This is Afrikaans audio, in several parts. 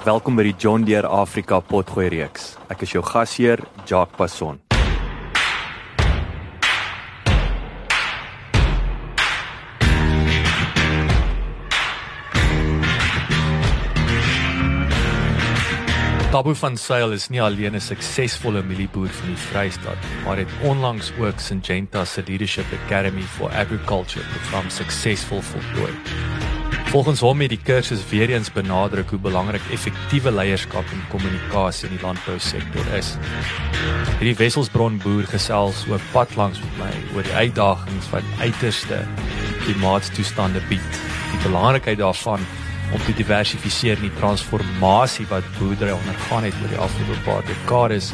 Welkom by die John Deere Afrika Potgooi reeks. Ek is jou gasheer, Jacques Passon. Tabu van Sail is nie alleen 'n suksesvolle mielieboer van die Vrystaat, maar het onlangs ook Syngenta se Leadership Academy for Agriculture program suksesvol voltooi. Volgens hom het die kursus weer eens benadruk hoe belangrik effektiewe leierskap en kommunikasie in die landbousektor is. Hierdie Wesselsbron boer gesels ook pad langs met my oor die uitdagings wat uiterste klimaatstoestande bied, die belangrikheid daarvan om te diversifiseer in die transformasie wat boerdery ondergaan het oor die afgelope paar dekades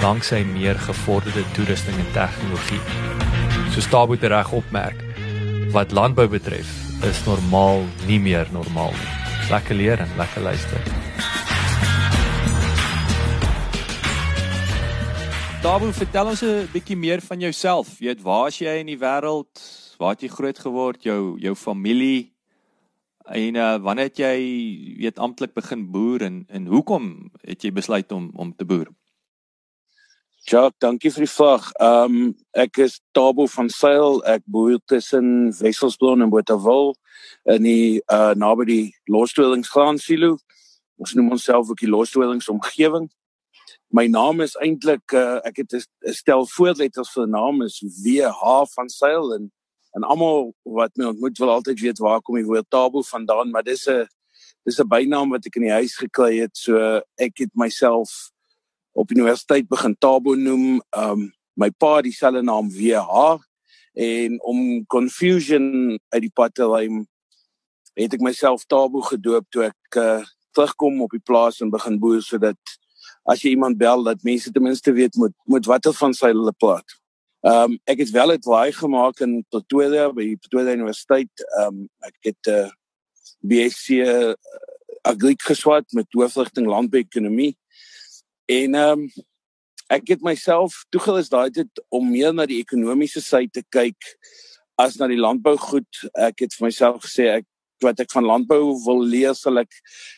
danksy meer gevorderde toerusting en tegnologie. So Stabo te reg opmerk, wat landbou betref, is normaal nie meer normaal nie. Lekker leer en lekker luister. Stabo, vertel ons 'n bietjie meer van jouself. Jy weet, waar is jy in die wêreld? Waar het jy groot geword? Jou jou familie, En uh, wanneer het jy weet amptelik begin boer en en hoekom het jy besluit om om te boer? Ja, dankie vir die vraag. Ehm um, ek is Tabo van Sail. Ek boer tussen Wesselsbron en Botawil in die uh naby die Losdwellingsgraan silo. Ons noem onsself ook die Losdwellings omgewing. My naam is eintlik uh, ek het 'n stel voorletters vir 'n naam is WH van Sail en en almal wat my ontmoet wil altyd weet waar kom die woord tabo vandaan maar dis 'n dis 'n bynaam wat ek in die huis gekry het so ek het myself op universiteit begin tabo noem um my pa dieselfde naam WH en om confusion uit die pad te ry het ek myself tabo gedoop toe ek uh, terugkom op die plaas en begin boer sodat as jy iemand bel dat mense ten minste weet moet moet watter van sy hulle praat Ehm um, ek het wel 'n draai gemaak in Pretoria by Pretoria Universiteit. Ehm um, ek het 'n uh, BSc uh, geswat met hoofrigting landbouekonomie. En ehm um, ek het myself toegelis daai tyd om meer na die ekonomiese sy te kyk as na die landbou goed. Ek het vir myself gesê ek wat ek van landbou wil leer sal ek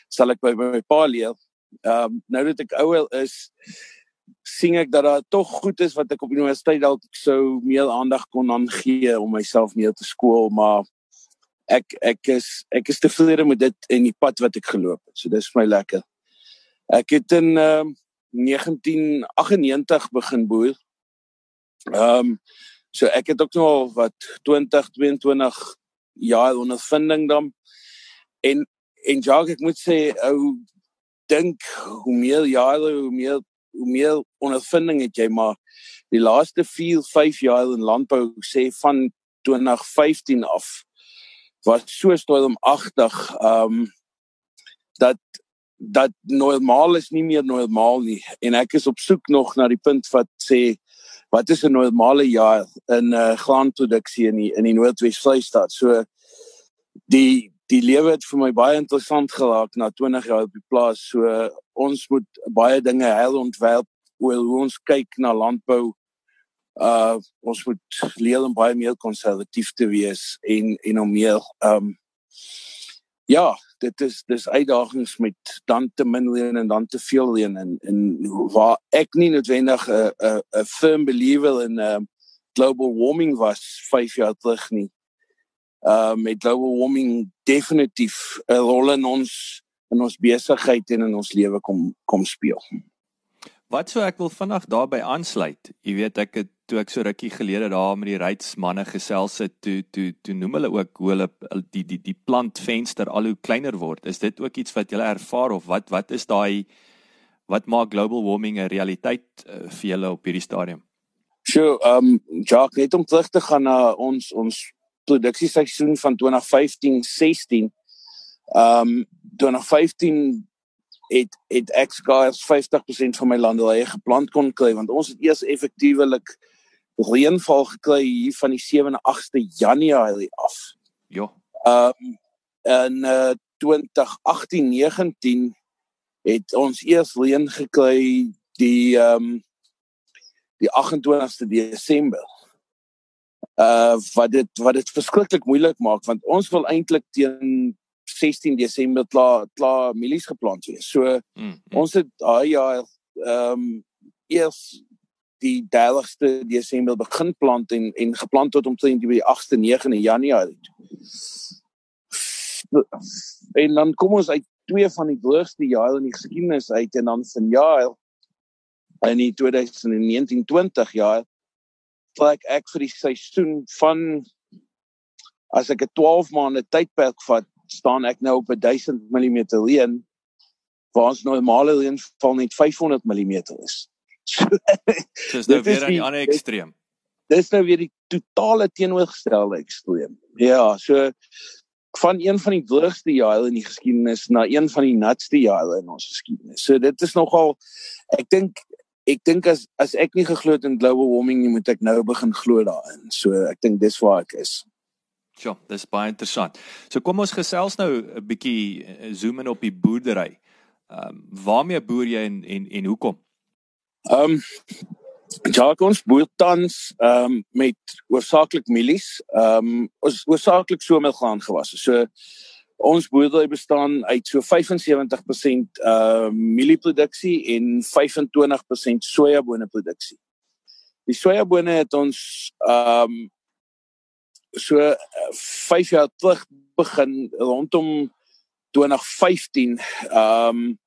sal ek by my pa leer. Ehm um, nou dat ek ouer is sien ek dat daar tog goed is wat ek op universiteit dalk sou meer aandag kon aan gee om myself meer te skool maar ek ek is ek is tevrede met dit en die pad wat ek geloop het so dis vir my lekker ek het in ehm, 1998 begin boer. Ehm um, so ek het ook nog wat 20 22 jaar ondervinding dan. En en ja ek moet sê ou dink hoe meer jare hoe meer hoe meer ondervinding het jy maar die laaste 4 5 jaar in landbou sê van 2015 af was so stormagtig um dat dat normaal is nie meer normaal nie en ek is op soek nog na die punt wat sê wat is 'n normale jaar in 'n uh, graanproduksie in die, in die Noordwes Vrystaat so die die lewe het vir my baie interessant geraak na 20 jaar op die plaas. So ons moet baie dinge herontwerp oor hoe ons kyk na landbou. Uh ons moet leer om baie meer konservatief te wees en en om meer um ja, dit is dis uitdagings met dan te min leen en dan te veel leen en en waar ek nie noodwendig 'n 'n 'n firm believer in uh global warming was 5 jaar terug nie uh met global warming definitief 'n rol in ons in ons besigheid en in ons lewe kom kom speel. Wat sou ek wil vinnig daarbey aansluit? Jy weet ek het toe ek so rukkie gelede daar met die reitsmanne gesels het, toe toe toe noem hulle ook hoe hulle die die die plantvenster al hoe kleiner word. Is dit ook iets wat julle ervaar of wat wat is daai wat maak global warming 'n realiteit uh, vir julle op hierdie stadium? So, ehm um, Jacques, net om terug te gaan na ons ons produksieseisoen van 2015-16. Ehm um, 2015 het het ek skaars 50% van my landelye geplant kon kry want ons het eers effektiewelik reënval gekry hier van die 7de en 8de Januarie af. Ja. Ehm um, in uh, 2018-19 het ons eers reën gekry die ehm um, die 28ste Desember. Uh wat dit wat dit verskriklik moeilik maak want ons wil eintlik teen 16 Desember klaar klaar mielies geplant wees. So mm, mm. ons het daai jaar ehm um, eers die 30ste Desember begin plant en en geplant tot omtrent die 8ste 9de Januarie. En dan kom ons uit twee van die droogste jare in die geskiedenis uit en dan vanjaar in die 2019-20 jaar plek ek vir die seisoen van as ek 'n 12 maande tydperk vat staan ek nou op 1000 mm reën waar ons normale reën val net 500 mm is. Dis nou weer aan die ander ekstreem. Dis nou weer die totale teenoorgestelde ekstreem. Ja, so van een van die droogste jare in die geskiedenis na een van die natste jare in ons geskiedenis. So dit is nogal ek dink ek dink as as ek nie geglo het in global warming nie, moet ek nou begin glo daarin. So ek dink dis waar ek is. Ja, dis baie interessant. So kom ons gesels nou 'n bietjie eh, zoom in op die boerdery. Ehm um, waarmee boer jy en en en hoekom? Ehm um, Ja, ons boer tans ehm um, met oorsaaklik mielies. Ehm um, ons oorsaaklik somergraan gewasse. So ons boerdery bestaan uit so 75% uh mielieproduksie en 25% sojabone produksie. Die sojabone het ons ehm um, so 5 uh, jaar terug begin rondom 2015 ehm um,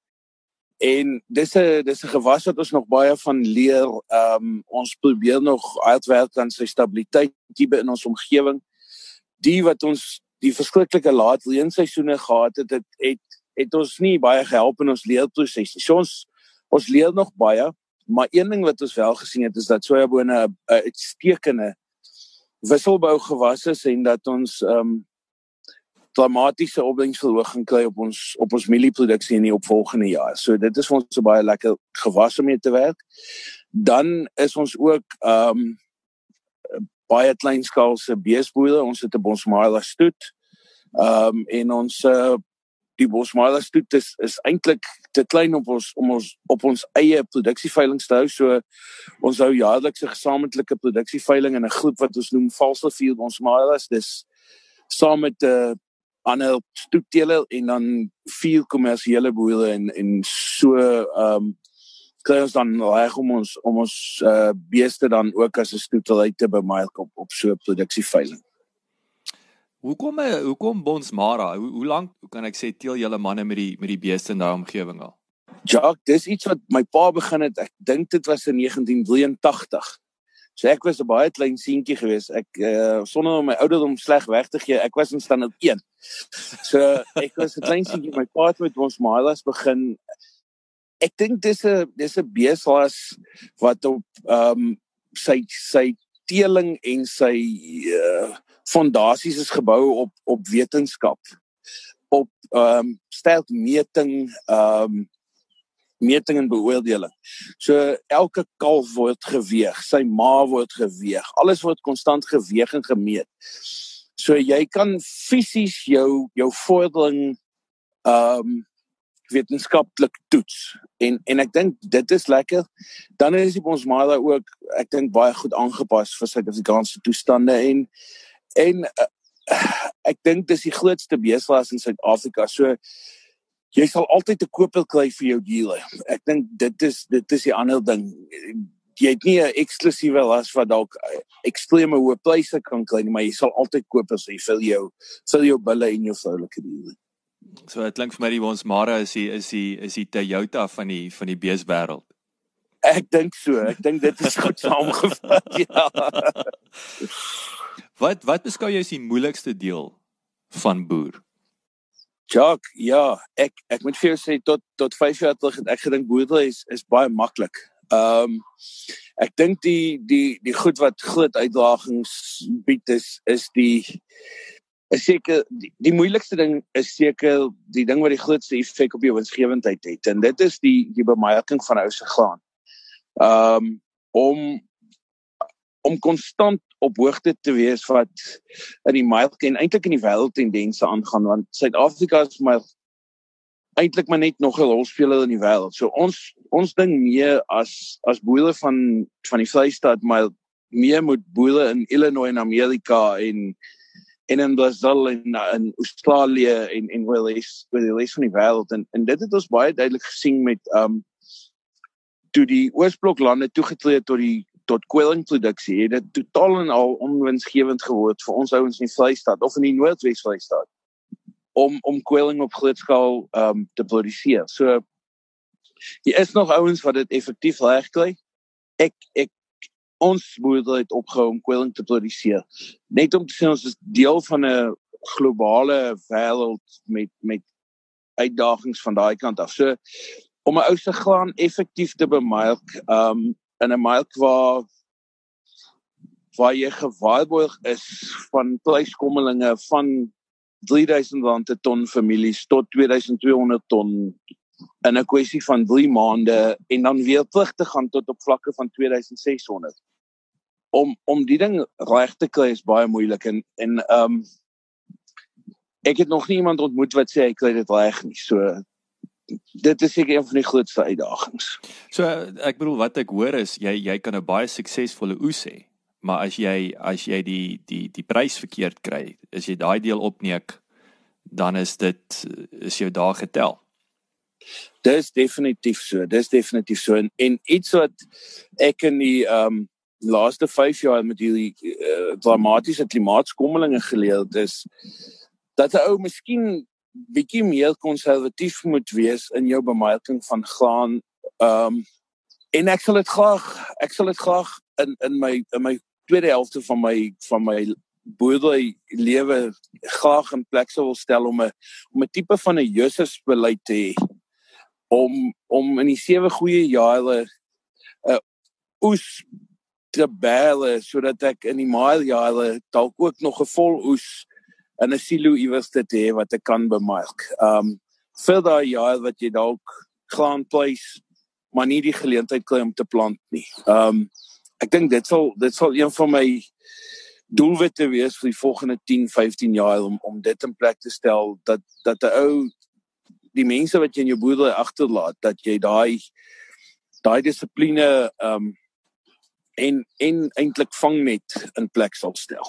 en dis 'n dis 'n gewas wat ons nog baie van leer. Ehm um, ons probeer nog uitwerk aan sy stabiliteit hier in ons omgewing. Die wat ons die verskriklike laat reenseisoene gehad het, het het het ons nie baie gehelp in ons leerproses nie. So ons ons leer nog baie, maar een ding wat ons wel gesien het is dat sojabone 'n uitstekende wisselbou gewas is en dat ons ehm um, dramatiese opbrengsverhoging kry op ons op ons mielieproduksie in die opvolgende jaar. So dit is vir ons 'n baie lekker gewas om mee te werk. Dan is ons ook ehm um, baie kleinskaalse beesboere. Ons het 'n Bosmara stoet. Ehm um, en ons uh, die Bosmara stoet is is eintlik te klein op ons om ons op ons eie produksieveiling te hou. So ons hou jaarlikse gesamentlike produksieveiling in 'n groep wat ons noem Valsrivier Bosmara. Dis saam met 'n uh, eh, ander stoetteler en dan vier kommersiële boere en en so ehm um, kry ons dan reg om ons om ons uh, beeste dan ook as 'n stoetery te bemark op op so 'n produksieveiling. Hoekom eh, hoekom Bonsmara? Hoe hoe lank hoe kan ek sê teel julle manne met die met die beeste in daai omgewing al? Ja, dis iets wat my pa begin het. Ek dink dit was in 1983. So ek was 'n baie klein seentjie gewees. Ek uh sonder om my ouderdom sleg weg te gee, ek was in standaard 1. So ek was 'n klein seentjie my pa het met ons Milas begin. Ek dink dis 'n dis 'n beeslas wat op um sy sy teeling en sy uh fondasies is gebou op op wetenskap op um sterk meting um meting en beoordeling. So elke kalf word geweeg, sy ma word geweeg. Alles word konstant geweeg en gemeet. So jy kan fisies jou jou vordering ehm um, wetenskaplik toets. En en ek dink dit is lekker. Dan is ons maar ook ek dink baie goed aangepas vir Suid-Afrikaanse toestande en en uh, ek dink dis die grootste besigheid in Suid-Afrika. So jy sal altyd 'n koper kry vir jou diere. Ek dink dit is dit is die ander ding. Jy het nie 'n eksklusiewe las wat dalk ekstreme hoë pryse kan kry nie, maar jy sal altyd kopers hê vir jou vir jou bulle en jou vroulike diere. So dit klink vir my die ons Mara is die is die is die Toyota van die van die beeswêreld. Ek dink so. Ek dink dit is goed saamgevat. ja. Wat wat beskou jy as die moeilikste deel van boer? Jock, ja, ek ek moet vir jou sê tot tot 5 jaar terug het ek gedink boerdery is is baie maklik. Ehm um, ek dink die die die goed wat groot uitdagings bied is is die is seker die, die moeilikste ding is seker die ding wat die grootste effek op jou winsgewendheid het en dit is die die bemarking van ou se graan. Ehm um, om om konstant op hoogte te wees wat in die milk en eintlik in die wêreld tendense aangaan want Suid-Afrika is maar eintlik maar net nog 'n rolspeler in die wêreld. So ons ons ding meer as as boere van van die Vrystaat maar meer moet boere in Illinois en Amerika en en in Brazil en in Australië en en wel is wel die res van die wêreld en en dit het ons baie duidelik gesien met um toe die Oosblok lande toegetree tot die tot kwelingproduksie het dit totaal en al onwinsgewend geword vir ons ouens in die Vrystaat of in die Noordwes Vrystaat om om kweling op groot skaal um te produseer. So hier is nog ouens wat dit effektief regkry. Ek ek ons boere het opgehou om kweling te produseer. Net om te sê ons is deel van 'n globale wêreld met met uitdagings van daai kant af. So om 'n ou se graan effektief te bemark, um in 'n mark waar waar jy gewaarborg is van pryskommelinge van 3000 rand per ton families tot 2200 ton in 'n kwessie van 3 maande en dan weer terug te gaan tot op vlakke van 2600 om om die ding reg te kry is baie moeilik en en ehm um, ek het nog nie iemand ontmoet wat sê hy kry dit reg nie so dit is seker een van die grootste uitdagings. So ek bedoel wat ek hoor is jy jy kan 'n baie suksesvolle oes hê, maar as jy as jy die die die prys verkeerd kry, as jy daai deel opneek, dan is dit is jou dae getel. Dis definitief so. Dis definitief so en, en iets wat ek in die ehm um, laaste 5 jaar met hierdie uh, dramatiese klimaatskommelinge geleer het is dat 'n ou miskien bietjie meer konservatief moet wees in jou bemarking van graan. Ehm um, en ek sal dit graag ek sal dit graag in in my in my tweede helfte van my van my boerdery lewe graag in plek sou wil stel om 'n om 'n tipe van 'n Jesus beleid te hê om om in die sewe goeie jare 'n uh, oes te bære sodat ek in die maal jare dalk ook nog 'n vol oes in 'n silo iewers te hê wat ek kan bemark. Um vir daai jaar wat jy dalk graan place maar nie die geleentheid kry om te plant nie. Um ek dink dit sal dit sal een van my doelwitte wees vir die volgende 10, 15 jaar om om dit in plek te stel dat dat 'n ou die mense wat jy in jou boerdery agterlaat dat jy daai daai dissipline um en en eintlik vang net in plek sal stel.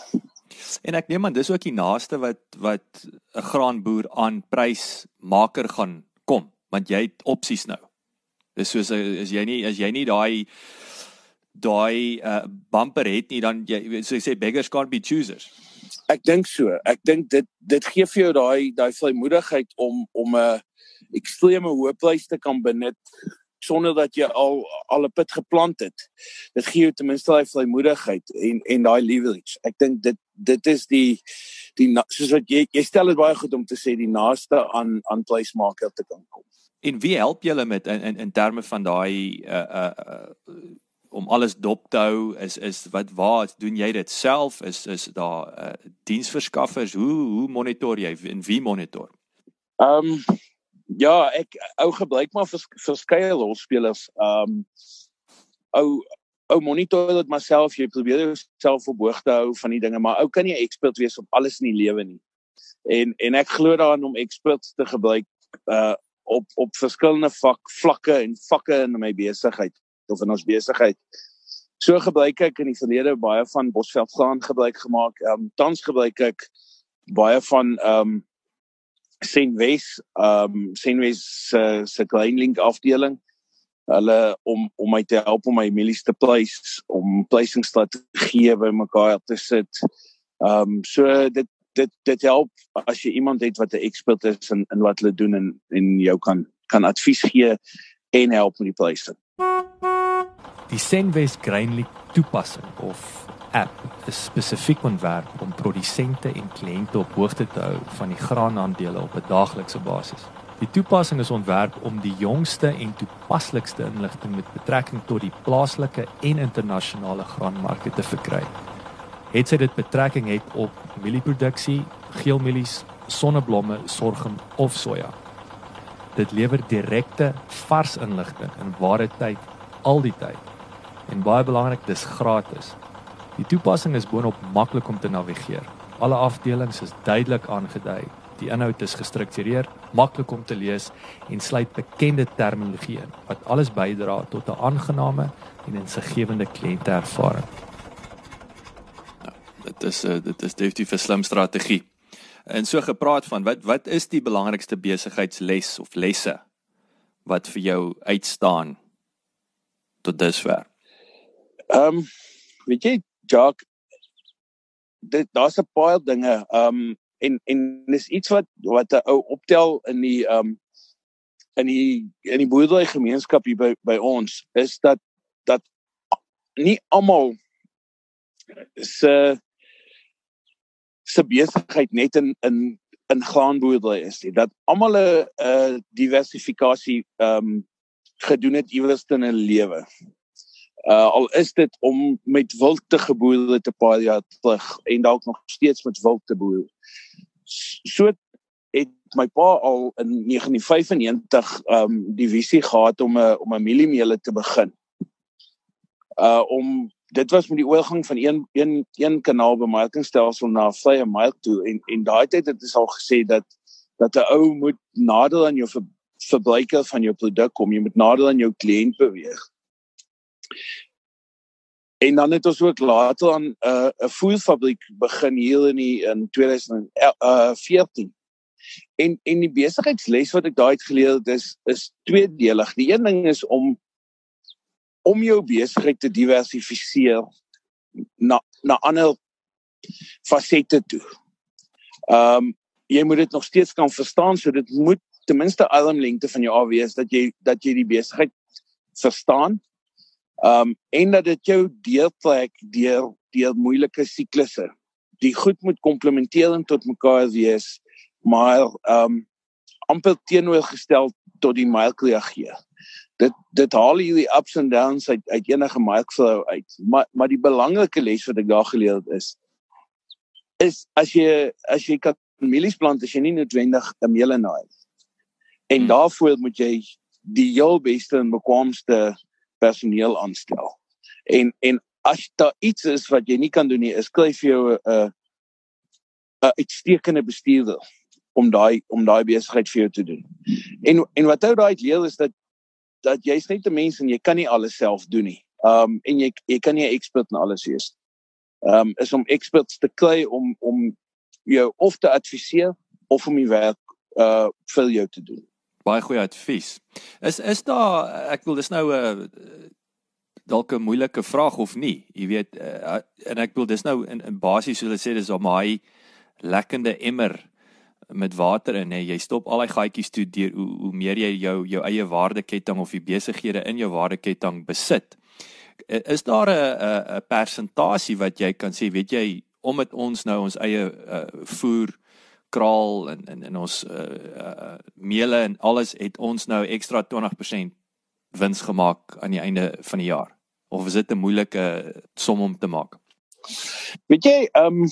En ek neem aan dis ook die naaste wat wat 'n graanboer aan prysmaker gaan kom, want jy het opsies nou. Dis soos as jy nie as jy nie daai daai uh, bumper het nie dan jy so ek sê beggars can't be choosers. Ek dink so. Ek dink dit dit gee vir jou daai daai vrymoedigheid om om 'n ekstreme hoë prys te kan benut sonder dat jy al al 'n pit geplant het. Dit gee jou ten minste daai vrymoedigheid en en daai leverage. Ek dink dit dit is die die soos wat jy jy stel dit baie goed om te sê die naaste aan aan placemaker te kan kom. En wie help julle met in in, in terme van daai uh uh, uh om alles dop te hou is is wat waar doen jy dit self is is daar uh, diensverskaffers hoe hoe monitor jy en wie monitor? Ehm um, ja, ek ou gebruik maar vers, verskeie rolspelers. Um ou ou monitor dit myself, jy probeer jouself op hoogte hou van die dinge, maar ou kan nie ekspert wees op alles in die lewe nie. En en ek glo daaraan om experts te gebruik uh op op verskillende vak vlakke en vakke in my besigheid of in ons besigheid. So gebruik ek in die verlede baie van Bosveld gaan gebruik gemaak. Um tans gebruik ek baie van um Senwes, ehm um, Senwes se se Greenlink afdeling. Hulle om om my te help om my mielies te place, om placing strategieë bymekaar te sit. Ehm um, so dit dit dit help as jy iemand het wat 'n expert is in in wat hulle doen en en jou kan kan advies gee en help met die placing. Die Senwes Grainly toepassing of app is spesifiek ontwerp om produsente en kliënte op hoogte te hou van die graanaandele op 'n daaglikse basis. Die toepassing is ontwerp om die jongste en toepaslikste inligting met betrekking tot die plaaslike en internasionale graanmarkte te verkry. Het sy dit betrekking het op mielieproduksie, geelmielies, sonneblomme, sorghum of soja. Dit lewer direkte vars inligting in ware tyd al die tyd. En baie belangrik, dis gratis. Die toepassing is boonop maklik om te navigeer. Alle afdelings is duidelik aangedui. Die inhoud is gestruktureer, maklik om te lees en sluit bekende terminologie in wat alles bydra tot 'n aangename en insiggewende kliënteervaring. Ja, dit is uh, dit is definitief 'n slim strategie. En so gepraat van wat wat is die belangrikste besigheidsles of lesse wat vir jou uitstaan tot dusver? Ehm um, weet jy Jock dit daar's 'n paar dinge um en en dis iets wat wat 'n ou optel in die um in die in die boerdery gemeenskap hier by by ons is dat dat nie almal se se besigheid net in in in graanboerdery is nie. Dat almal 'n uh, diversifikasie um gedoen het iewers in 'n lewe uh al is dit om met wild te geboer te paar jaar terug en dalk nog steeds met wild te boer. So het my pa al in 1995 um die visie gehad om 'n om 'n mieliemeele te begin. Uh om dit was met die oorgang van een een een kanaal bemarkingstelsel na vrye mark toe en en daai tyd het dit al gesê dat dat 'n ou moet nader aan jou ver, verbruiker van jou produk kom, jy moet nader aan jou kliënt beweeg. En dan het ons ook later aan 'n uh, 'n voerfabriek begin hier in die, in 2014. En en die besigheidsles wat ek daai het geleer het is is tweedelig. Die een ding is om om jou besigheid te diversifiseer na na ander fasette toe. Ehm um, jy moet dit nog steeds kan verstaan so dit moet ten minste armlengte van jou af wees dat jy dat jy die besigheid verstaan Um en dat dit jou deurtrek deur deur moeilike siklusse. Die goed moet komplementerend tot mekaar wees, maar um amper teenoorgestel tot die mark reageer. Dit dit haal hierdie ups and downs uit uit enige markvrou uit. Maar maar die belangrike les wat ek daar geleer het is is as jy as jy kan mielies plant as jy nie noodwendig 'n meelenaar het. En hmm. daarvoor moet jy die heel beste en bekwaamste personeel aanstel. En en as daar iets is wat jy nie kan doen nie, is skryf vir jou 'n uh, 'n uh, uitstekende bestuurder om daai om daai besigheid vir jou te doen. En en wat ou daai leer is dat dat jy's net 'n mens en jy kan nie alles self doen nie. Um en jy jy kan nie 'n ekspert in alles wees. Um is om experts te kry om om jou of te adviseer of om die werk uh vir jou te doen baie goeie advies. Is is daar ek wil dis nou 'n uh, dalk 'n moeilike vraag of nie. Jy weet uh, en ek wil dis nou in, in basies soos hulle sê dis om hy lekkende emmer met water in hè. Jy stop al daai gaatjies toe deur hoe, hoe meer jy jou jou eie waardeketting of die besighede in jou waardeketting besit. Is daar 'n 'n persentasie wat jy kan sê, weet jy, om met ons nou ons eie uh, voer kraal en en en ons uh, uh meele en alles het ons nou ekstra 20% wins gemaak aan die einde van die jaar. Of is dit 'n moeilike som om te maak? Weet jy, ehm um,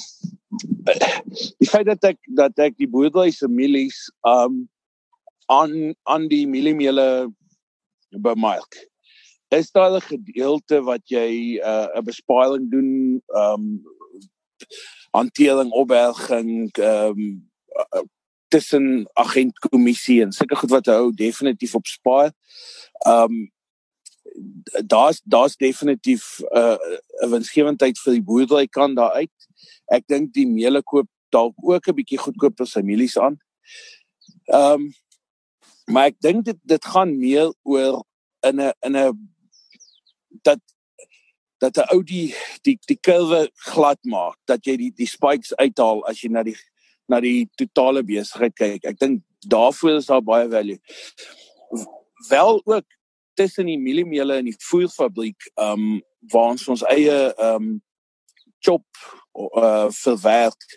die feit dat ek dat ek die boerdery se mielies ehm um, aan aan die mieliemeele bemark. Is daar 'n gedeelte wat jy uh, 'n uh, besparing doen ehm um, hantering opberging ehm um, tussen agentkommissie en sulke goed wat hou definitief op spaar. Um daar's daar's definitief 'n uh, 'n winsgewendheid vir die boerdery kan daar uit. Ek dink die meele koop dalk ook 'n bietjie goedkoper sy mielies aan. Um maar ek dink dit dit gaan meer oor in 'n in 'n dat dat 'n ou die die die kurwe glad maak, dat jy die die spikes uithaal as jy na die na die totale besigheid kyk. Ek dink daarvoor is daar baie value. Wel ook tussen die mieliemeele en die voerfabriek ehm um, waar ons ons eie ehm um, chop uh verwerk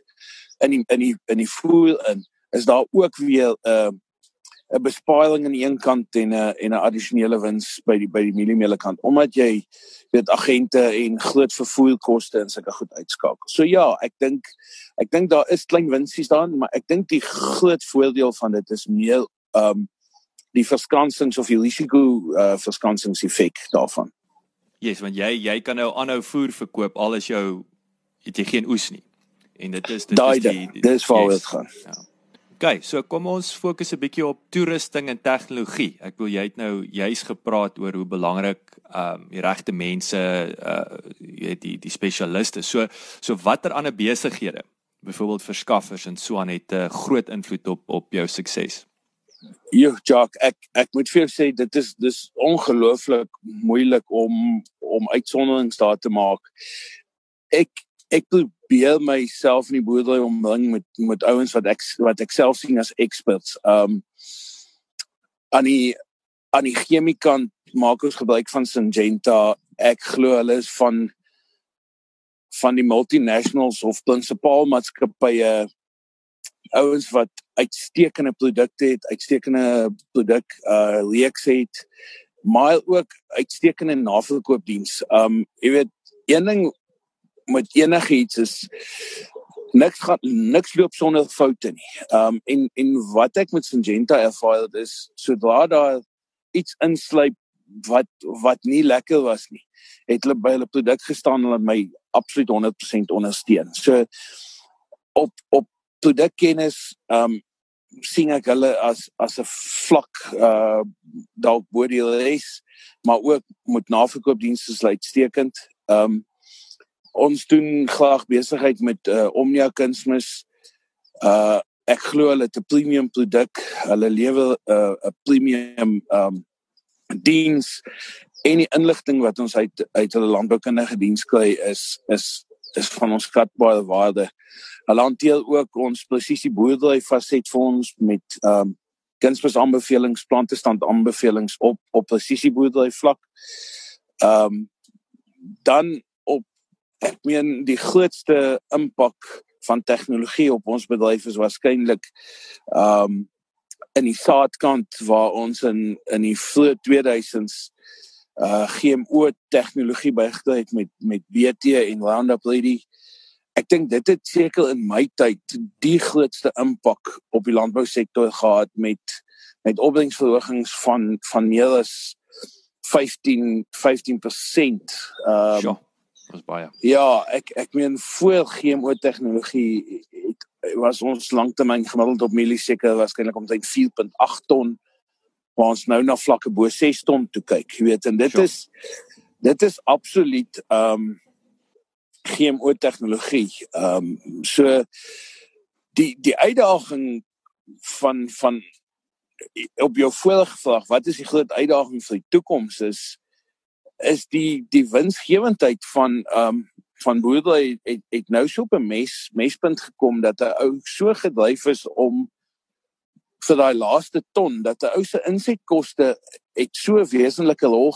in die, in die in die voer in is daar ook weer 'n uh, 'n besparing aan die een kant en 'n en 'n addisionele wins by die by die mieliemeele kant omdat jy weet agente en groot vervoerkoste en sulke goed uitskakel. So ja, ek dink ek dink daar is klein winsies daarin, maar ek dink die groot voordeel van dit is meer ehm um, die verskansings of die risiko uh verskansings effek daarvan. Yes, want jy jy kan nou aanhou voer verkoop al is jou het jy geen oes nie. En dit is dit Daai is die, die dis waar dit gaan. Ja. OK, so kom ons fokus 'n bietjie op toerusting en tegnologie. Ek wil jy het nou juis gepraat oor hoe belangrik ehm um, die regte mense uh jy weet die die spesialiste. So so watter ander besighede, byvoorbeeld verskaffers en so aan het 'n uh, groot invloed op op jou sukses. Ja, Jock, ek ek moet vir jou sê dit is dis ongelooflik moeilik om om uitsonderings daar te maak. Ek ek probeer myself in die boerdery omring met met ouens wat ek wat ek self sien as experts. Um aan die aan die chemikant maak ons gebruik van Syngenta. Ek glo hulle is van van die multinationals of prinsipaal maatskappye ouens wat uitstekende produkte het, uitstekende produk uh reeks het, maar ook uitstekende naverkoopdiens. Um jy weet, een ding met enigiets is niks gaan niks loop sonder foute nie. Um en en wat ek met Syngenta ervaar het is sodra daar iets insluip wat wat nie lekker was nie, het hulle by hulle produk gestaan en my absoluut 100% ondersteun. So op op produkkennis ehm um, sien ek hulle as as 'n vlak uh dalk bo die res maar ook met naverkoopdienste is uitstekend. Ehm um, ons doen graag besigheid met uh Omnia Kunsmis. Uh ek glo hulle het 'n premium produk. Hulle lewer 'n uh, 'n premium um, diens en die inligting wat ons uit uit hulle landboukundige diens kry is is is van ons skatbare waarde. Hulle hanteer ook ons presisie boerdery faset vir ons met ehm um, kunsmis aanbevelings, plantestand aanbevelings op op presisie boerdery vlak. Ehm um, dan ek meen die grootste impak van tegnologie op ons bedryf is waarskynlik ehm um, in die saadkant waar ons in in die vroeë 2000s uh GMO tegnologie bygedra het met met BT en Roundup Ready. Ek dink dit het seker in my tyd die grootste impak op die landbousektor gehad met met opbrengsverhogings van van meer as 15 15%. Ehm um, was baie. Ja, ek ek meen voor GMO tegnologie het was ons langtermyn gemiddeld op mielieseker waarskynlik omtrent 4.8 ton waar ons nou na vlakke bo 6 ton toe kyk, jy weet en dit sure. is dit is absoluut ehm um, GMO tegnologie. Ehm um, so die die uitdaging van van op jou vorige vraag, wat is die groot uitdaging vir die toekoms is is die die winsgewendheid van ehm um, van boerdery het, het nou so op 'n mes mespunt gekom dat 'n ou so gedryf is om vir daai laaste ton dat 'n ou se insetkoste het so wesenlike rol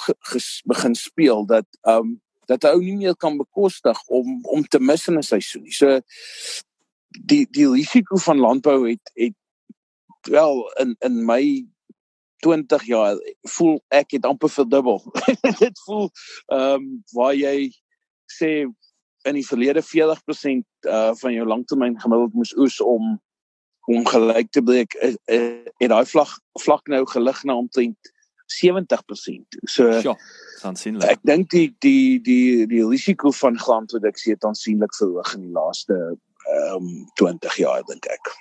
begin speel dat um dat 'n ou nie meer kan bekostig om om te mis in 'n seisoen nie. So die die risiko van landbou het het wel in in my 20 jaar voel ek het amper verdubbel. Dit voel ehm um, waar jy sê in die verlede 40% uh van jou langtermyn gemiddeld moes oes om om gelyk te breek en daai vlak vlak nou gelig na omtrent 70%. So ja, aansienlik. Ek dink die die die die risiko van graanproduksie het aansienlik verhoog in die laaste ehm um, 20 jaar dink ek.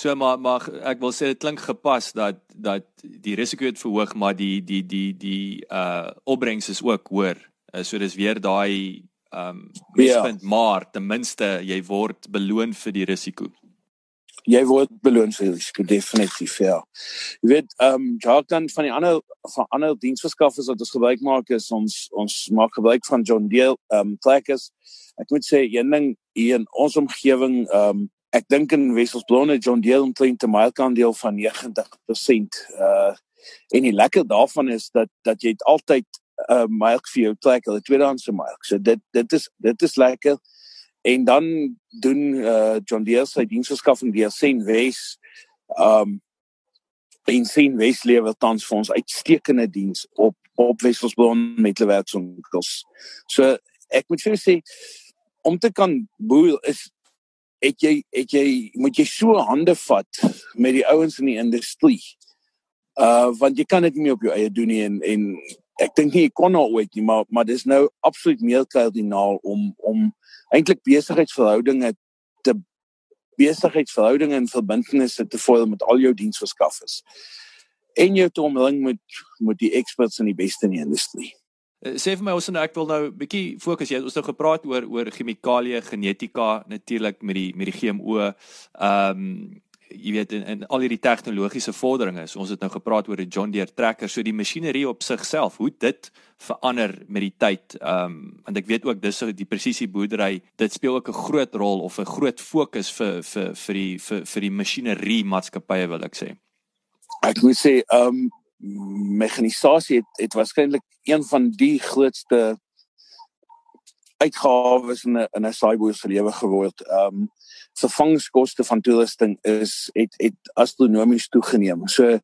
So maar maar ek wil sê dit klink gepas dat dat die risiko het verhoog maar die die die die uh opbrengs is ook hoër. Uh, so dis weer daai ehm um, ja. punt maar ten minste jy word beloon vir die risiko jy word beloon vir risiko definitief ja. Jy weet ehm um, Jacques dan van die ander van ander diensverskaffers wat ons gebruik maak is ons ons maak gebruik van John Deere ehm um, trekkers. Ek moet sê een ding hier in ons omgewing ehm um, ek dink in Wesselsblonne John Deere omtrent 'n mylkant deel van 90%. Uh En die lekker daarvan is dat dat jy altyd 'n uh, milk vir jou trek, 'n tweedehandse milk. So dit dit is dit is lekker. En dan doen uh, John Deere sy diensverskaffing deur Sen Wes. Um en Sen Wes lewer tans vir ons uitstekende diens op op Wesselsbron met hulle werksonkels. So ek moet vir sê om te kan boer is het jy het jy moet jy so hande vat met die ouens in die industrie. Uh want jy kan dit nie op jou eie doen nie en en ek dink nie jy kon nou ooit nie maar maar dis nou absoluut meer kardinaal om om eintlik besigheidsverhoudinge te besigheidsverhoudinge en verbintenisse te vorm met al jou diensverskaffers. En jou te omring met met die experts in die beste in die industrie. Uh, sê vir my ons en ek wil nou bietjie fokus jy ons het nou gepraat oor oor chemikalieë, genetika natuurlik met die met die GMO. Ehm um, jy weet in, in al hierdie tegnologiese vorderinge. So ons het nou gepraat oor 'n John Deere trekker, so die masjinerie op sigself, hoe dit verander met die tyd. Ehm um, want ek weet ook dis so die presisie boerdery, dit speel ook 'n groot rol of 'n groot fokus vir vir vir die vir vir die masjinerie maatskappye wil ek sê. Ek moet sê ehm um, mekanisasie het, het waarskynlik een van die grootste uitgawes in 'n in 'n saaiboer se lewe geword. Ehm um, vervangingskoste van toerusting is het het astronomies toegeneem. So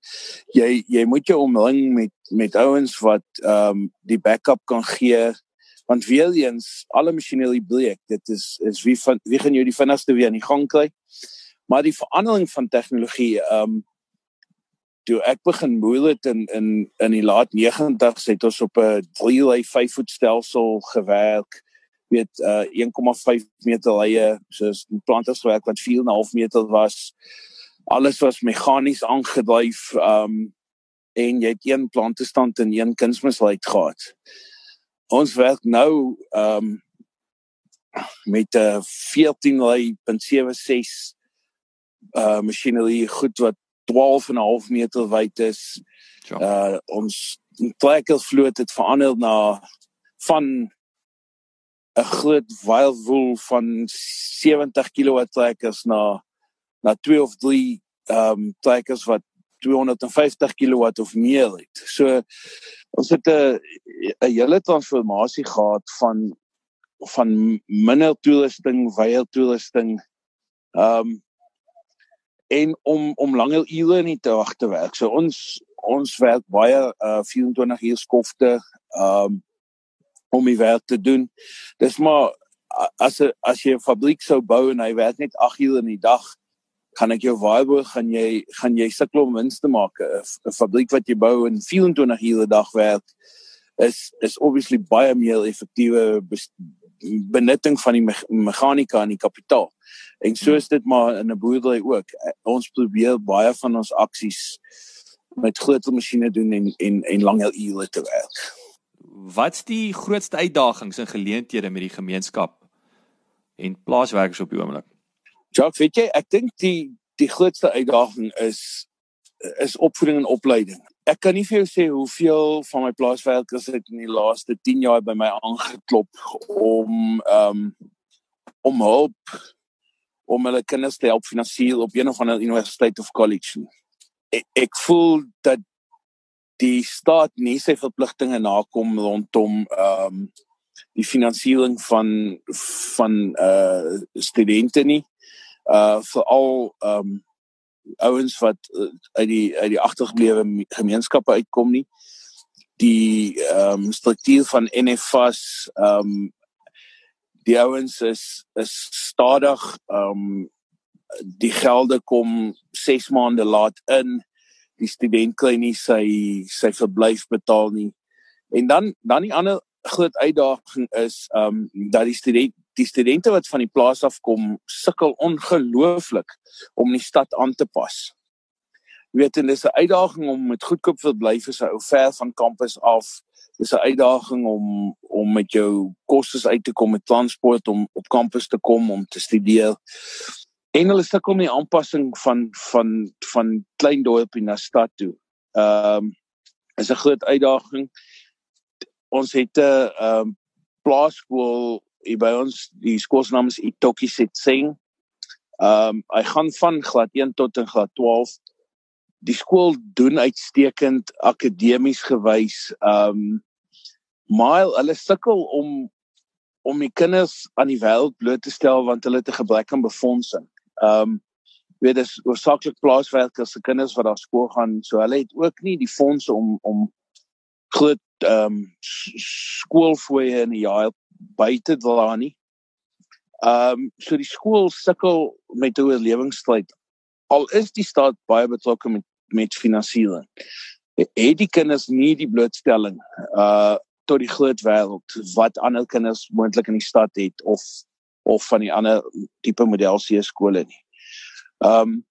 jy jy moet jou omring met met ouens wat ehm um, die backup kan gee want weer eens alle masjinerie breek. Dit is is wie van wie gaan jou die vinnigste weer in die gang kry? Maar die verandering van tegnologie ehm um, toe ek begin boer het in in in die laat 90's het ons op 'n 3-lay 5 voet stelsel gewerk weet uh 1,5 meter lye soos planters werk wat 4,5 meter was. Alles was meganies aangedryf um en jy het een plantestand en een kunsmisluit gehad. Ons werk nou um met 'n uh, 14 lay 0.76 uh masjinerie goed wat 12 en 'n half meter wyd is. Ja. Uh ons trekkersvloot het verander na van 'n groot wild wool van 70 kW trekkers na na 2 of 3 ehm um, trekkers wat 250 kW of meer het. So ons het 'n 'n hele transformasie gehad van van minder toerusting, wye toerusting. Ehm um, en om om langer ure in te wag te werk. So ons ons werk baie uh 24 uur skofte um om die werk te doen. Dis maar as as jy 'n fabriek sou bou en hy werk net 8 uur in die dag, kan ek jou waarborg gaan jy gaan jy sukkel om wins te maak. 'n Fabriek wat jy bou en 24 uur 'n dag werk is is obviously baie meer effektiewe benutting van die me meganika en die kapitaal. En so is dit maar in 'n boerdery ook. Ons probeer baie van ons aksies met groter masjiene doen en en en langer ure te werk. Wat's die grootste uitdagings en geleenthede met die gemeenskap en plaaswerkers op die oomblik? Jacques, weet jy, ek dink die die grootste uitdaging is is opvoeding en opleiding. Ek kan nie vir jou sê hoeveel van my plaaswerkers het in die laaste 10 jaar by my aangeklop om ehm um, om hulp om hulle kinders te help finansiëel op een of ander universiteit of college. Ek, ek voel dat die staat nie sy verpligtinge nakom rondom ehm um, die finansiering van van uh studente nie. Uh veral ehm um, ouens wat uh, uit die uit die agtergeblewe gemeenskappe uitkom nie. Die ehm um, struktuur van NFAS ehm um, die ouens is is stadig um die gelde kom 6 maande laat in die student kry nie sy sy verblyf betaal nie en dan dan die ander groot uitdaging is um dat die student die studente wat van die plaas af kom sukkel ongelooflik om die stad aan te pas jy weet en dis 'n uitdaging om met goedkoop verblyf is 'n ou ver van kampus af dis 'n uitdaging om om met jou kostes uit te kom met transport om op kampus te kom om te studeer. En hulle sukkel met die aanpassing van van van klein dorpie na stad toe. Ehm um, is 'n groot uitdaging. Ons het 'n ehm um, plaaskool hier by ons. Die skool se naam is Itoki Setseng. Ehm um, hy gaan van graad 1 tot en graad 12 die skool doen uitstekend akademies gewys. Ehm um, maar hulle sukkel om om die kinders aan die wêreld bloot te stel want hulle het 'n gebrek aan befondsing. Ehm um, weet dis oorsaaklik plaaswerkers se kinders wat daar skool gaan, so hulle het ook nie die fondse om om groot ehm um, skoolfooie in die jaar buite dra nie. Ehm um, so die skool sukkel met 'n oorlewingsstryd. Al is die staat baie betrokke met met finansiering. Het die kinders nie die blootstelling uh tot die groot wêreld wat ander kinders moontlik in die stad het of of van die ander tipe model C skole nie. Ehm um,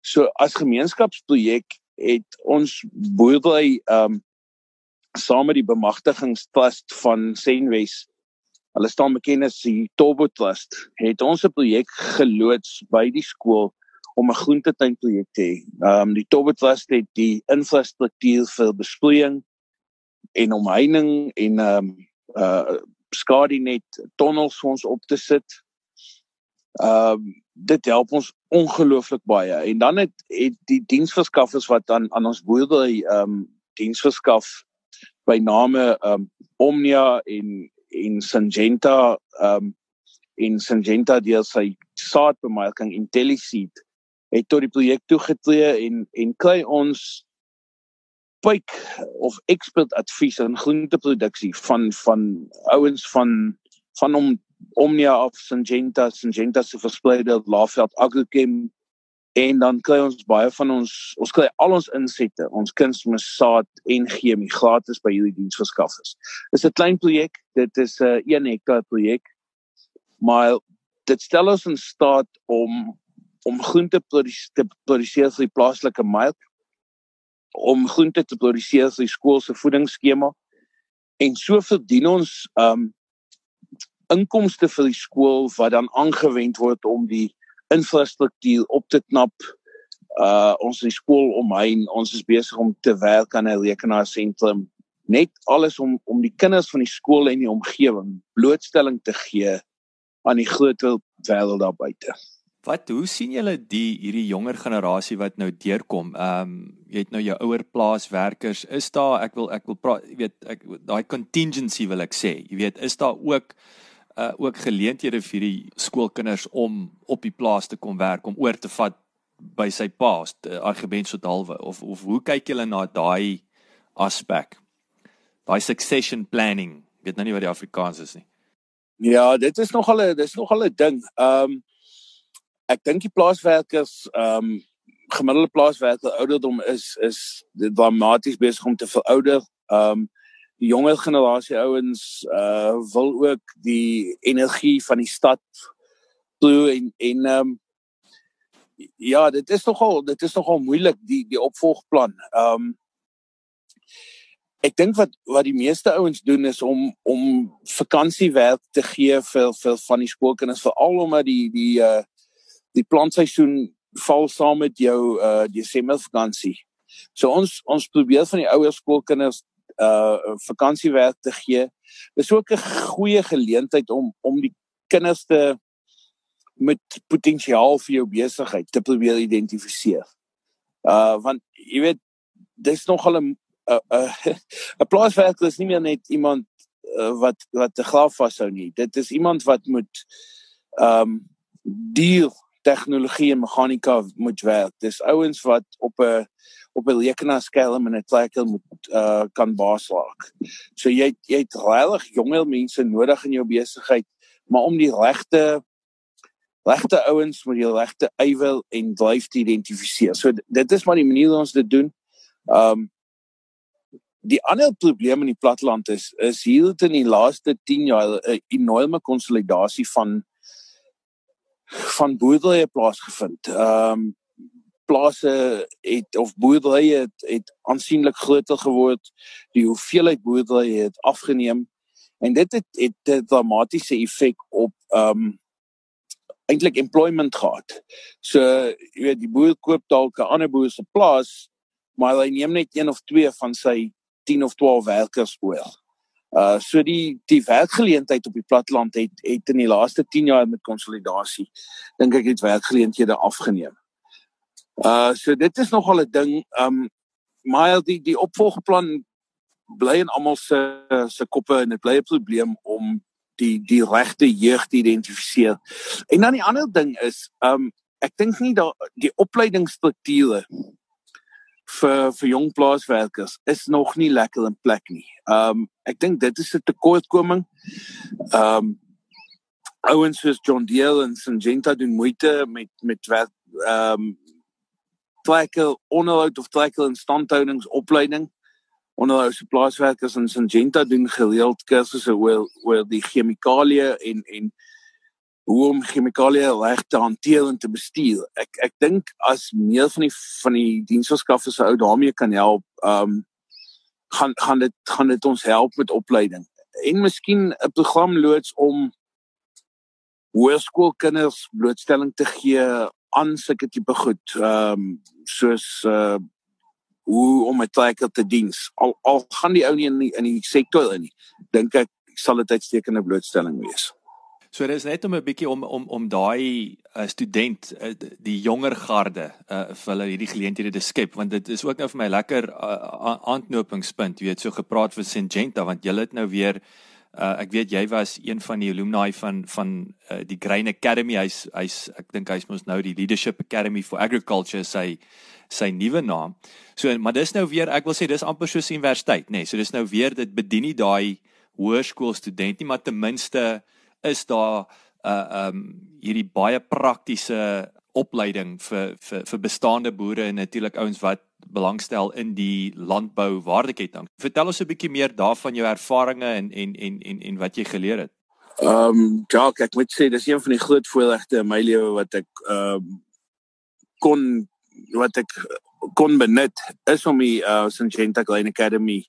so as gemeenskapsprojek het ons boerdery ehm um, saam met die bemagtigingstrust van Senwes hulle staan bekend as die Turbo Trust het ons 'n projek geloods by die skool om 'n groentetuinprojek te hê. Ehm um, die Turbo Trust het die infrastruktuur vir besproeiing en omheining en ehm um, uh skadu net tonnels vir ons op te sit. Ehm um, dit help ons ongelooflik baie. En dan het het die diensverskaffers wat aan aan ons boerdery ehm um, diens verskaf by name um, Omnia en en Syngenta ehm um, en Syngenta deel sy saadbemarking IntelliSeed het tot die projek toegetree en en kry ons pyk of expert advies in groenteproduksie van van ouens van van om Omnia of Syngenta Syngenta se verspreide Laafveld Agrochem en dan kry ons baie van ons ons kry al ons insette, ons kunsmis saad en chemie gratis by hierdie diensverskaffers. Dis 'n klein projek, dit is 'n 1 hektaar projek. Maar dit stel ons in staat om om groente te produseer vir die plaaslike mark, om groente te produseer vir die skool se voedingsskema en so verdien ons um inkomste vir die skool wat dan aangewend word om die infrastruktuur op te knap. Uh ons in die skool omheen, ons is besig om te werk aan 'n rekenaarsentrum. Net alles om om die kinders van die skool en die omgewing blootstelling te gee aan die groter wêreld daar buite. Wat hoe sien julle die hierdie jonger generasie wat nou deurkom? Ehm um, jy het nou jou ouer plaaswerkers, is daar ek wil ek wil praat, jy weet ek daai contingency wil ek sê. Jy weet, is daar ook uh ook geleenthede vir die skoolkinders om op die plaas te kom werk om oor te vat by sy pa, uh, argument so halwe of of hoe kyk julle na daai aspek? Daai succession planning. Weet nou nie wat die Afrikaans is nie. Ja, dit is nogal 'n dis nogal 'n ding. Ehm um, ek dink die plaaswerkers ehm um, gemiddelde plaaswerker ouderdom is is dramaties besig om te verouder. Ehm um, die jonger generasie ouens uh wil ook die energie van die stad toe en en ehm um, ja, dit is nogal dit is nogal moeilik die die opvolgplan. Ehm um, ek dink wat wat die meeste ouens doen is om om vakansiewerk te gee vir vir van die skoolkinders veral omdat die die uh die plantseisoen val saam met jou uh Desember vakansie. So ons ons probeer van die ouer skoolkinders uh vakansiewerk te gee. Dis ook 'n goeie geleentheid om om die kinders te met potensiaal vir jou besigheid te probeer identifiseer. Uh want jy weet dis nogal 'n 'n 'n plaaswerker is nie meer net iemand uh, wat wat te graaf vashou nie. Dit is iemand wat moet ehm um, deel tegnologie en meganika moet werk. Dis ouens wat op 'n op 'n rekenaarskerm en 'n trekker moet uh kan baas raak. So jy jy het regtig jonger mense nodig in jou besigheid, maar om die regte regte ouens met die regte ywer en dryf te identifiseer. So dit is maar die manier hoe ons dit doen. Um die ander probleem in die platteland is is hier in die laaste 10 jaar 'n enorme konsolidasie van van boerderye plaasgevind. Ehm um, plase het of boerderye het, het aansienlik groter geword. Die hoeveelheid boerderye het afgeneem en dit het het 'n dramatiese effek op ehm um, eintlik employment gehad. So jy weet die boer koop dalk 'n ander boer se plaas, maar hy neem net een of twee van sy 10 of 12 werkers oor. Uh so die die werkgeleentheid op die platteland het het in die laaste 10 jaar met konsolidasie dink ek het werkgeleenthede afgeneem. Uh so dit is nogal 'n ding. Um maar die die opvolgplan bly in almal se se koppe en dit bly 'n probleem om die die regte jeug te identifiseer. En dan die ander ding is, um ek dink nie dat die opleidingsstrukture vir vir jong plaaswerkers is nog nie lekker in plek nie. Um ek dink dit is 'n tekortkoming. Um ouens soos John Deere en Syngenta doen moeite met met werk um trekker onderhoud of trekker instandhoudingsopleiding onderhou se plaaswerkers in Syngenta doen gereeld kursusse oor oor die chemikalieë en en hoe om chemikalieë reg te hanteer en te bestuur. Ek ek dink as meer van die van die diensverskaffers ou daarmee kan help, ehm um, gaan gaan dit gaan dit ons help met opleiding. En miskien 'n program loods om hoërskoolkinders blootstelling te gee aan sulke tipe goed, ehm um, soos uh hoe om 'n trekker te diens. Al al gaan die ou nie in die, in die sektor in nie. Dink ek sal dit uitstekende blootstelling wees. So dis net om 'n bietjie om om om daai uh, student uh, die jonger garde uh, vir hulle hierdie geleenthede te skep want dit is ook nou vir my lekker uh, aanknopingspunt jy het so gepraat vir Syngenta want jy het nou weer uh, ek weet jy was een van die alumni van van uh, die Grain Academy. Hy's hy's ek dink hy's mos nou die Leadership Academy for Agriculture sy sy nuwe naam. So maar dis nou weer ek wil sê dis amper soos universiteit nê. Nee, so dis nou weer dit bedien nie daai hoërskool student nie maar ten minste is daar uh, um hierdie baie praktiese opleiding vir vir vir bestaande boere en natuurlik ouens wat belangstel in die landbou waardeketting. Vertel ons 'n bietjie meer daarvan jou ervarings en en en en en wat jy geleer het. Ehm um, ja, ek moet sê dis een van die groot voorregte in my lewe wat ek ehm um, kon wat ek kon benut is om die uh, Syngenta Grain Academy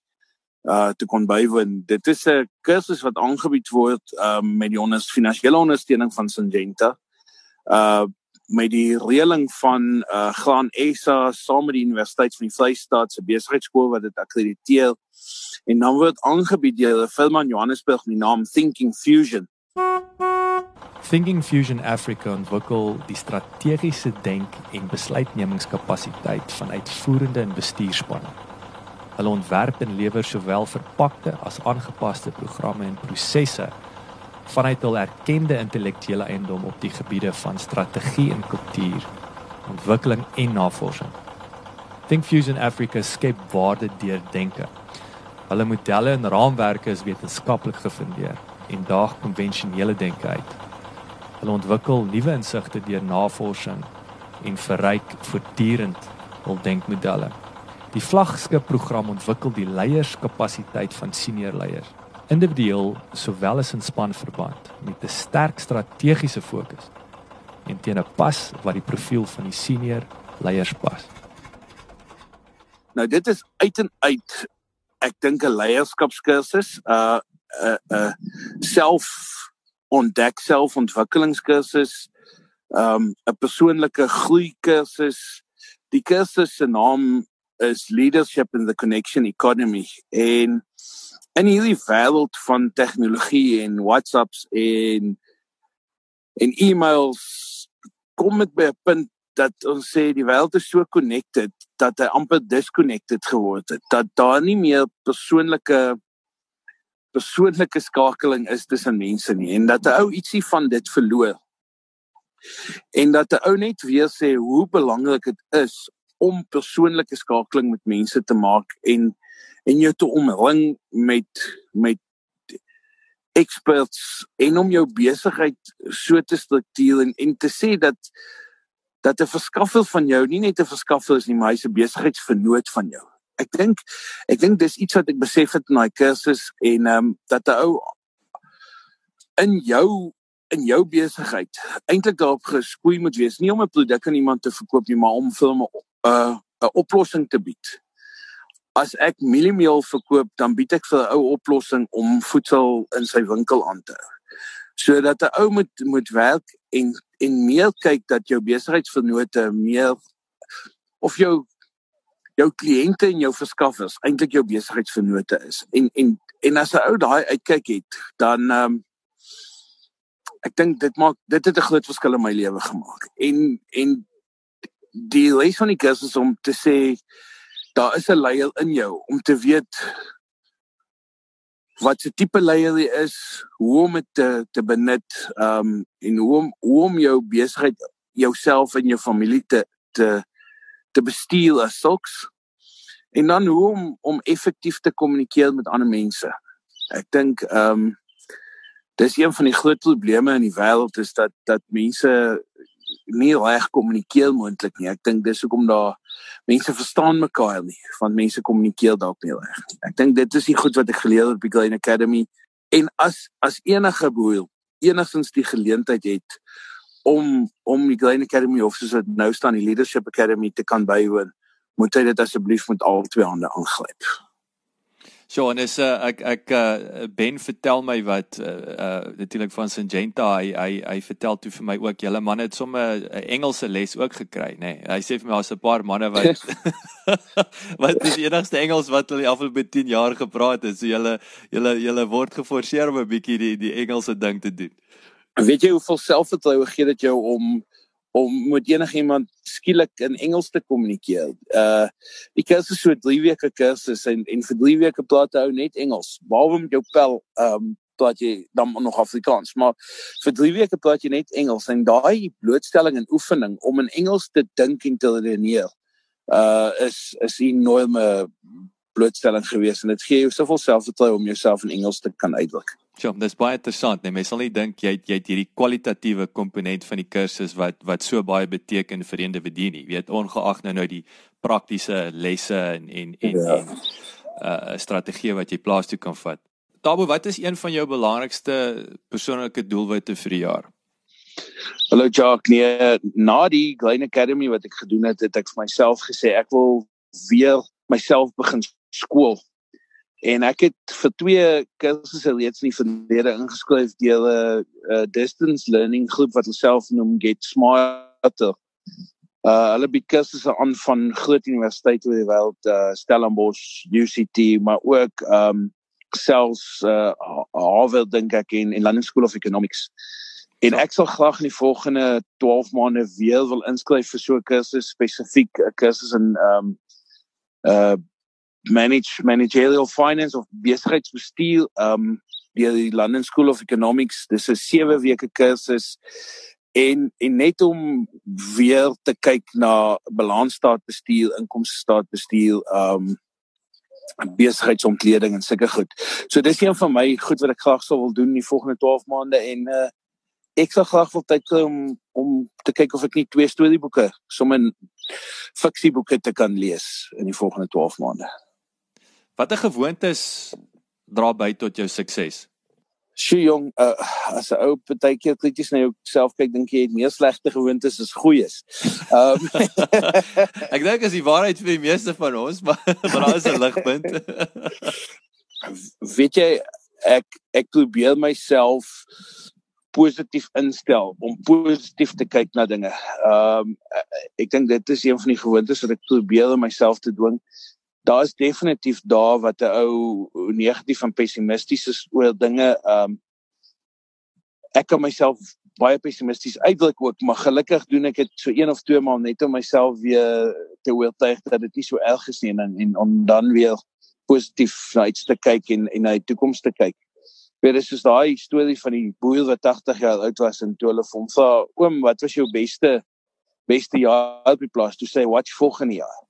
uh te kon bywoon. Dit is 'n kursus wat aangebied word um met die onders finansiële ondersteuning van Syngenta. Uh met die reëling van uh Graan SA saam met die Universiteit van die Vrystaat se besigheidskool wat dit akkrediteer. En dan word aangebied deur 'n firma in Johannesburg met die naam Thinking Fusion. Thinking Fusion Africa ontwikkel die strategiese denk- en besluitnemingskapasiteit van uitvoerende en bestuurspanne. Hulle ontwerp en lewer sowel verpakte as aangepaste programme en prosesse vanuit hul erkende intellektuele eiendom op die gebiede van strategie en kultuur, ontwikkeling en navorsing. Think Fusion Africa skep waarde deur denke. Hulle modelle en raamwerke is wetenskaplik gefundeer en daag konvensionele denke uit. Hulle ontwikkel nuwe insigte deur navorsing en verryk voortdurend hul denkmodelle. Die vlaggenskap program ontwikkel die leierskapasiteit van senior leiers, individueel sowel as in spanverband met 'n sterk strategiese fokus en teen 'n pas wat die profiel van die senior leiers pas. Nou dit is uit en uit ek dink 'n leierskapskursus, 'n uh, 'n uh, 'n uh, self ontdek selfontwikkelingskursus, 'n um, persoonlike groei kursus. Die kursus se naam is leadership in the connection economy en in hierdie wêreld van tegnologie en WhatsApps en en e-mails kom dit by 'n punt dat ons sê die wêreld is so connected dat hy amper disconnected geword het. Dat daar nie meer persoonlike persoonlike skakeling is tussen mense nie en dat 'n ou ietsie van dit verloor. En dat 'n ou net weer sê hoe belangrik dit is om persoonlike skakeling met mense te maak en en jou te omring met met experts en om jou besigheid so te struktureer en en te sê dat dat 'n verskaffer van jou nie net 'n verskaffer is nie, maar hy's 'n besigheidsvernoot van jou. Ek dink ek dink dis iets wat ek besef het in daai kursus en ehm um, dat 'n ou in jou in jou besigheid eintlik daarop gespoei moet wees, nie om 'n produk aan iemand te verkoop nie, maar om vir hom 'n 'n oplossing te bied. As ek mieliemeel verkoop, dan bied ek vir 'n ou oplossing om voedsel in sy winkel aan te hou. Sodat 'n ou moet moet werk en en meer kyk dat jou besigheidsvernote meer of jou jou kliënte en jou verskaffers eintlik jou besigheidsvernote is. En en en as 'n ou daai uitkyk het, dan ehm um, ek dink dit maak dit het 'n groot verskil in my lewe gemaak. En en die les van die kursus om te sê daar is 'n leier in jou om te weet wat se tipe leier jy is, hoe om dit te te benut, ehm um, en hoe om hoe om jou besigheid jouself en jou familie te te te bestuur as sulks. En dan hoe om om effektief te kommunikeer met ander mense. Ek dink ehm um, dis een van die groot probleme in die wêreld is dat dat mense nie reg kommunikeer moontlik nie. Ek dink dis hoekom daar mense verstaan mekaar nie, want mense kommunikeer dalk nie reg nie. Ek dink dit is die goed wat ek geleer het by Glen Academy en as as enige boer enigstens die geleentheid het om om die Glen Academy of soos dit nou staan die Leadership Academy te kan bywoon, moet hy dit asseblief met al twee hande aangryp. So en is uh, ek ek uh, Ben vertel my wat uh, uh natuurlik van Syngenta hy hy hy vertel toe vir my ook julle man het sommer 'n Engelse les ook gekry nê. Nee. Hy sê vir my daar's 'n paar manne wat wat dis die enigste Engels wat hulle al vir 10 jaar gepraat het. So julle julle julle word geforseer om 'n bietjie die die Engelse ding te doen. Weet jy hoeveel selfvertroue gee dit jou om om met enigiemand skielik in Engels te kommunikeer. Uh die kursus so 3 weke kursus en en vir 3 weke praat hy net Engels. Behalwe met jou pel um praat jy dan nog Afrikaans, maar vir 3 weke praat jy net Engels en daai blootstelling en oefening om in Engels te dink en te redeneer uh is is 'n enorme blootstelling gewees en dit gee jou soveel selfvertroue om jouself in Engels te kan uitdruk. Ja, dis baie interessant. Nee, mens sal nie dink jy jy het hierdie kwalitatiewe komponent van die kursus wat wat so baie beteken vir die individu nie. Jy weet ongeag nou nou die praktiese lesse en en en, ja. en uh strategie wat jy plaas toe kan vat. Tabo, wat is een van jou belangrikste persoonlike doelwitte vir die jaar? Hallo Jacques, nee, na die Glen Academy wat ek gedoen het, het ek vir myself gesê ek wil weer myself begin skool En ek het vir twee kursusse reeds in die verlede ingeskryf deur 'n uh, distance learning groep wat hulle self noem Get Smarter. Uh hulle bied kursusse aan van groot universiteite oor die wêreld, uh Stellenbosch, UCT, maar ook um selfs uh Harvard dink ek in in London School of Economics. En ek sal graag in die volgende 12 maande weer wil inskryf vir so 'n kursus spesifiek 'n kursus in um uh manage managerial finance of besigheidsbestuur um deur die London School of Economics dis 'n 7 weke kursus en en net om weer te kyk na balansstaatbestuur, inkomstestaatbestuur, um besigheidsontleding en sulke goed. So dis een van my goed wat ek graag sou wil doen die volgende 12 maande en uh ek sou graag wil tyd kry om om te kyk of ek nie twee storieboeke, sommer fiksieboeke te kan lees in die volgende 12 maande. Watter gewoontes dra by tot jou sukses? Sjoe jong, uh, as 'n ou partykeer krities na jouself kyk, dink jy het meer slegte gewoontes as goeies. Um, Ek dink as die waarheid vir die meeste van ons, maar maar daar is 'n ligpunt. Weet jy, ek ek probeer myself positief instel om positief te kyk na dinge. Ehm um, ek dink dit is een van die gewoontes wat ek probeer om myself te dwing daar is definitief daar wat 'n ou negatief en pessimisties is oor dinge. Ehm um, ek kan myself baie pessimisties uitdruk ook, maar gelukkig doen ek dit so een of twee maal net om myself weer te oortuig dat dit nie so erg is nie en en om dan weer positief na iets te kyk en en na die toekoms te kyk. Weer is soos daai storie van die boer wat 80 jaar oud was en toe hulle hom vra, "Oom, wat was jou beste beste jaar op die plaas?" Toe sê hy, "Wat volgende jaar?"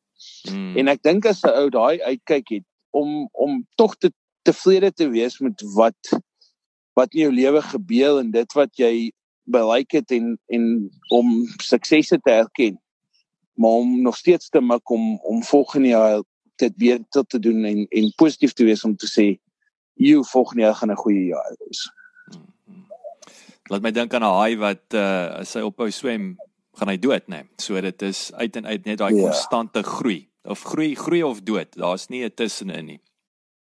Mm. En ek dink as 'n ou daai uitkyk het om om tog te tevrede te wees met wat wat in jou lewe gebeur en dit wat jy bereik het en en om suksese te erken maar om nog steeds te mik om om volgende jaar dit weer te doen en en positief te wees om te sê jy volgende jaar gaan 'n goeie jaar wees. Mm-hmm. Laat my dink aan 'n haai wat uh as hy ophou swem gaan hy dood nê. Nee. So dit is uit en uit net daai ja. konstante groei of groei groei of dood. Daar's nie 'n tussenin nie.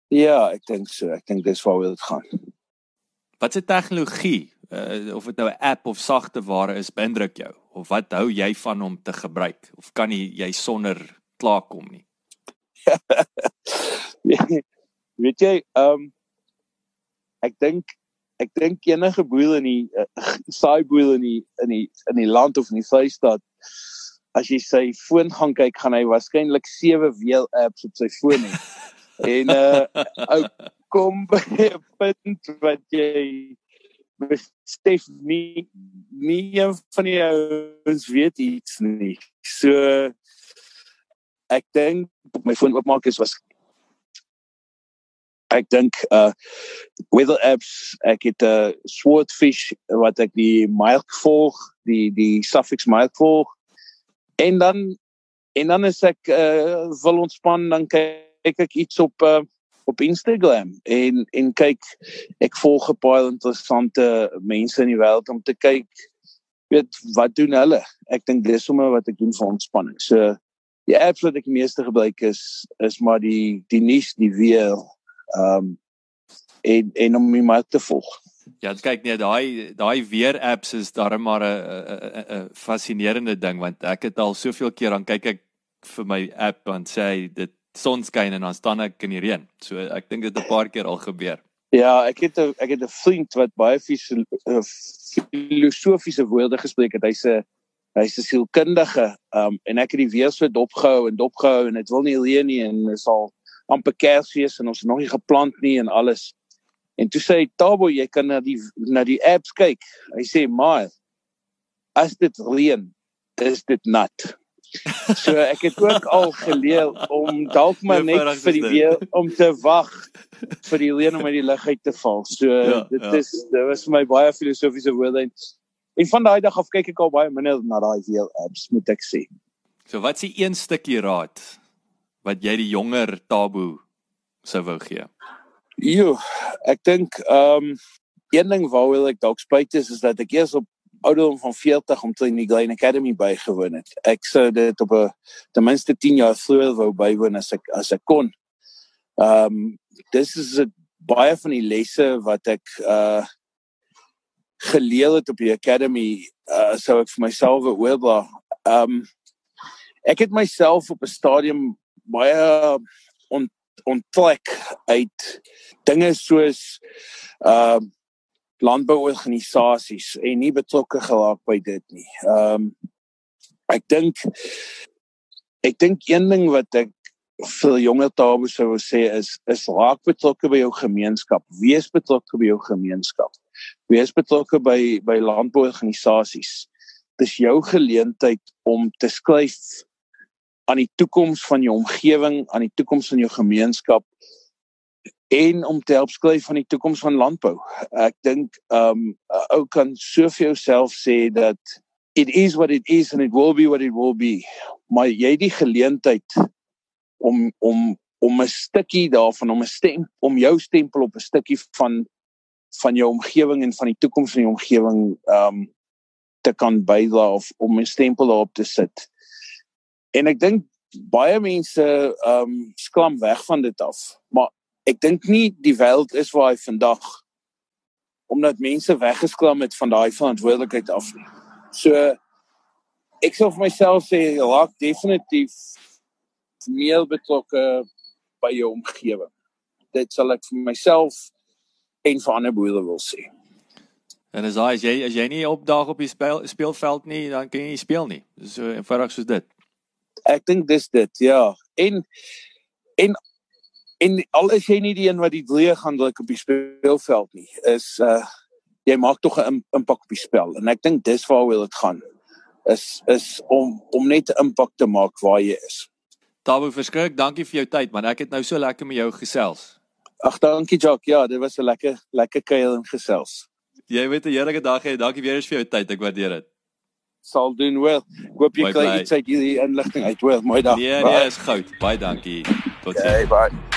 Ja, ek dink so. Ek dink dis waar dit gaan. Wat se tegnologie uh, of dit nou 'n app of sagte ware is, beïndruk jou of wat hou jy van om te gebruik of kan jy jy sonder klaarkom nie? Weet jy, ehm um, ek dink ek dink enige boer in die uh, saai boer in die in die in die land of in die Vrystaat as jy sy foon gaan kyk, gaan hy waarskynlik sewe wheel apps op sy foon hê. en uh ou kom by 'n punt wat jy besef nie nie een van die ouens weet iets nie. So ek dink my foon oopmaak is was ek dink uh weather apps ek het 'n uh, swordfish wat ek die milk volg die die suffix milk volg. En dan en dan as ek uh, wil ontspan dan kyk ek iets op uh, op Instagram en en kyk ek volg 'n paar interessante mense in die wêreld om te kyk weet wat doen hulle? Ek dink dis sommer wat ek doen vir ontspanning. So die apps wat ek meeste gebruik is is maar die die nuus die weer ehm um, en en om my mark te volg. Ja, kyk nee, daai daai weer apps is darem maar 'n 'n fascinerende ding want ek het al soveel keer dan kyk ek vir my app en sê dit sonskyn en dan staan ek in die reën. So ek dink dit 'n paar keer al gebeur. Ja, ek het 'n ek het 'n vriend wat baie eh, filosofiese woorde gespreek het. Hy's 'n hy's 'n sielkundige um, en ek het die weer so dopgehou en dopgehou en dit wil nie reën nie en is al amper Kersfees en ons het nog nie geplant nie en alles. En toe sê hy Tabo, jy kan na die na die apps kyk. Hy sê, "Maar as dit reën, is dit nat." So ek het ook al geleer om dalk maar net vir die weer om te wag vir die reën om uit die lug uit te val. So ja, dit ja. is dit was vir my baie filosofiese woorde en, en van daai dag af kyk ek al baie minder na daai weer apps, moet ek sê. So wat s'ie een stukkie raad wat jy die jonger Tabo sou wou gee? Jo, ek dink ehm um, een ding waaroor ek dalk spyt is is dat ek eers op ouderdom van 40 om te in die Glen Academy bygewoon het. Ek sou dit op 'n ten minste 10 jaar vroeër wou bywoon as ek as ek kon. Ehm um, dis is 'n baie van die lesse wat ek uh geleer het op die academy uh sou ek vir myself oorbaar. Ehm um, ek het myself op 'n stadium baie ont, onttrek uit dinge soos ehm uh, landbouorganisasies en nie betrokke geraak by dit nie. Ehm um, ek dink ek dink een ding wat ek vir jonger tabo sou sê is is raak betrokke by jou gemeenskap. Wees betrokke by jou gemeenskap. Wees betrokke by by landbouorganisasies. Dis jou geleentheid om te skryf aan die toekoms van jou omgewing, aan die toekoms van jou gemeenskap en om te help skryf van die toekoms van landbou. Ek dink um 'n ou kan so vir jouself sê dat it is what it is and it will be what it will be. Maar jy het die geleentheid om om om 'n stukkie daarvan om 'n stem om jou stempel op 'n stukkie van van jou omgewing en van die toekoms van die omgewing um te kan bydra of om 'n stempel daarop te sit. En ek dink baie mense ehm um, weg van dit af. Maar ek dink nie die wêreld is waar hy vandag omdat mense weggeskram het van daai verantwoordelikheid af nie. So ek sou vir myself sê raak definitief meer betrokke by jou omgewing. Dit sal ek vir myself en vir ander boere wil sê. En as jy as jy nie opdaag op die speel, speelveld nie, dan kan jy nie speel nie. So eenvoudig soos dit ek dink dis dit ja. En en en al is jy nie die een wat die drie gaan druk op die speelveld nie is uh jy maak tog 'n impak op die spel. En ek dink dis waaroor dit gaan is is om om net 'n impak te maak waar jy is. Tabo verskrik dankie vir jou tyd man. Ek het nou so lekker met jou gesels. Ag dankie Jock ja dit was 'n lekker lekker kuier en gesels. Jy weet 'n heerlike dag hê. Dankie weer eens vir jou tyd. Ek waardeer dit sal doen wel. Ek hoop jy kry iets uit hierdie inligting uit. Wel, mooi dag. Nee, nee, is goud. Baie dankie. Tot sien. Okay, bye.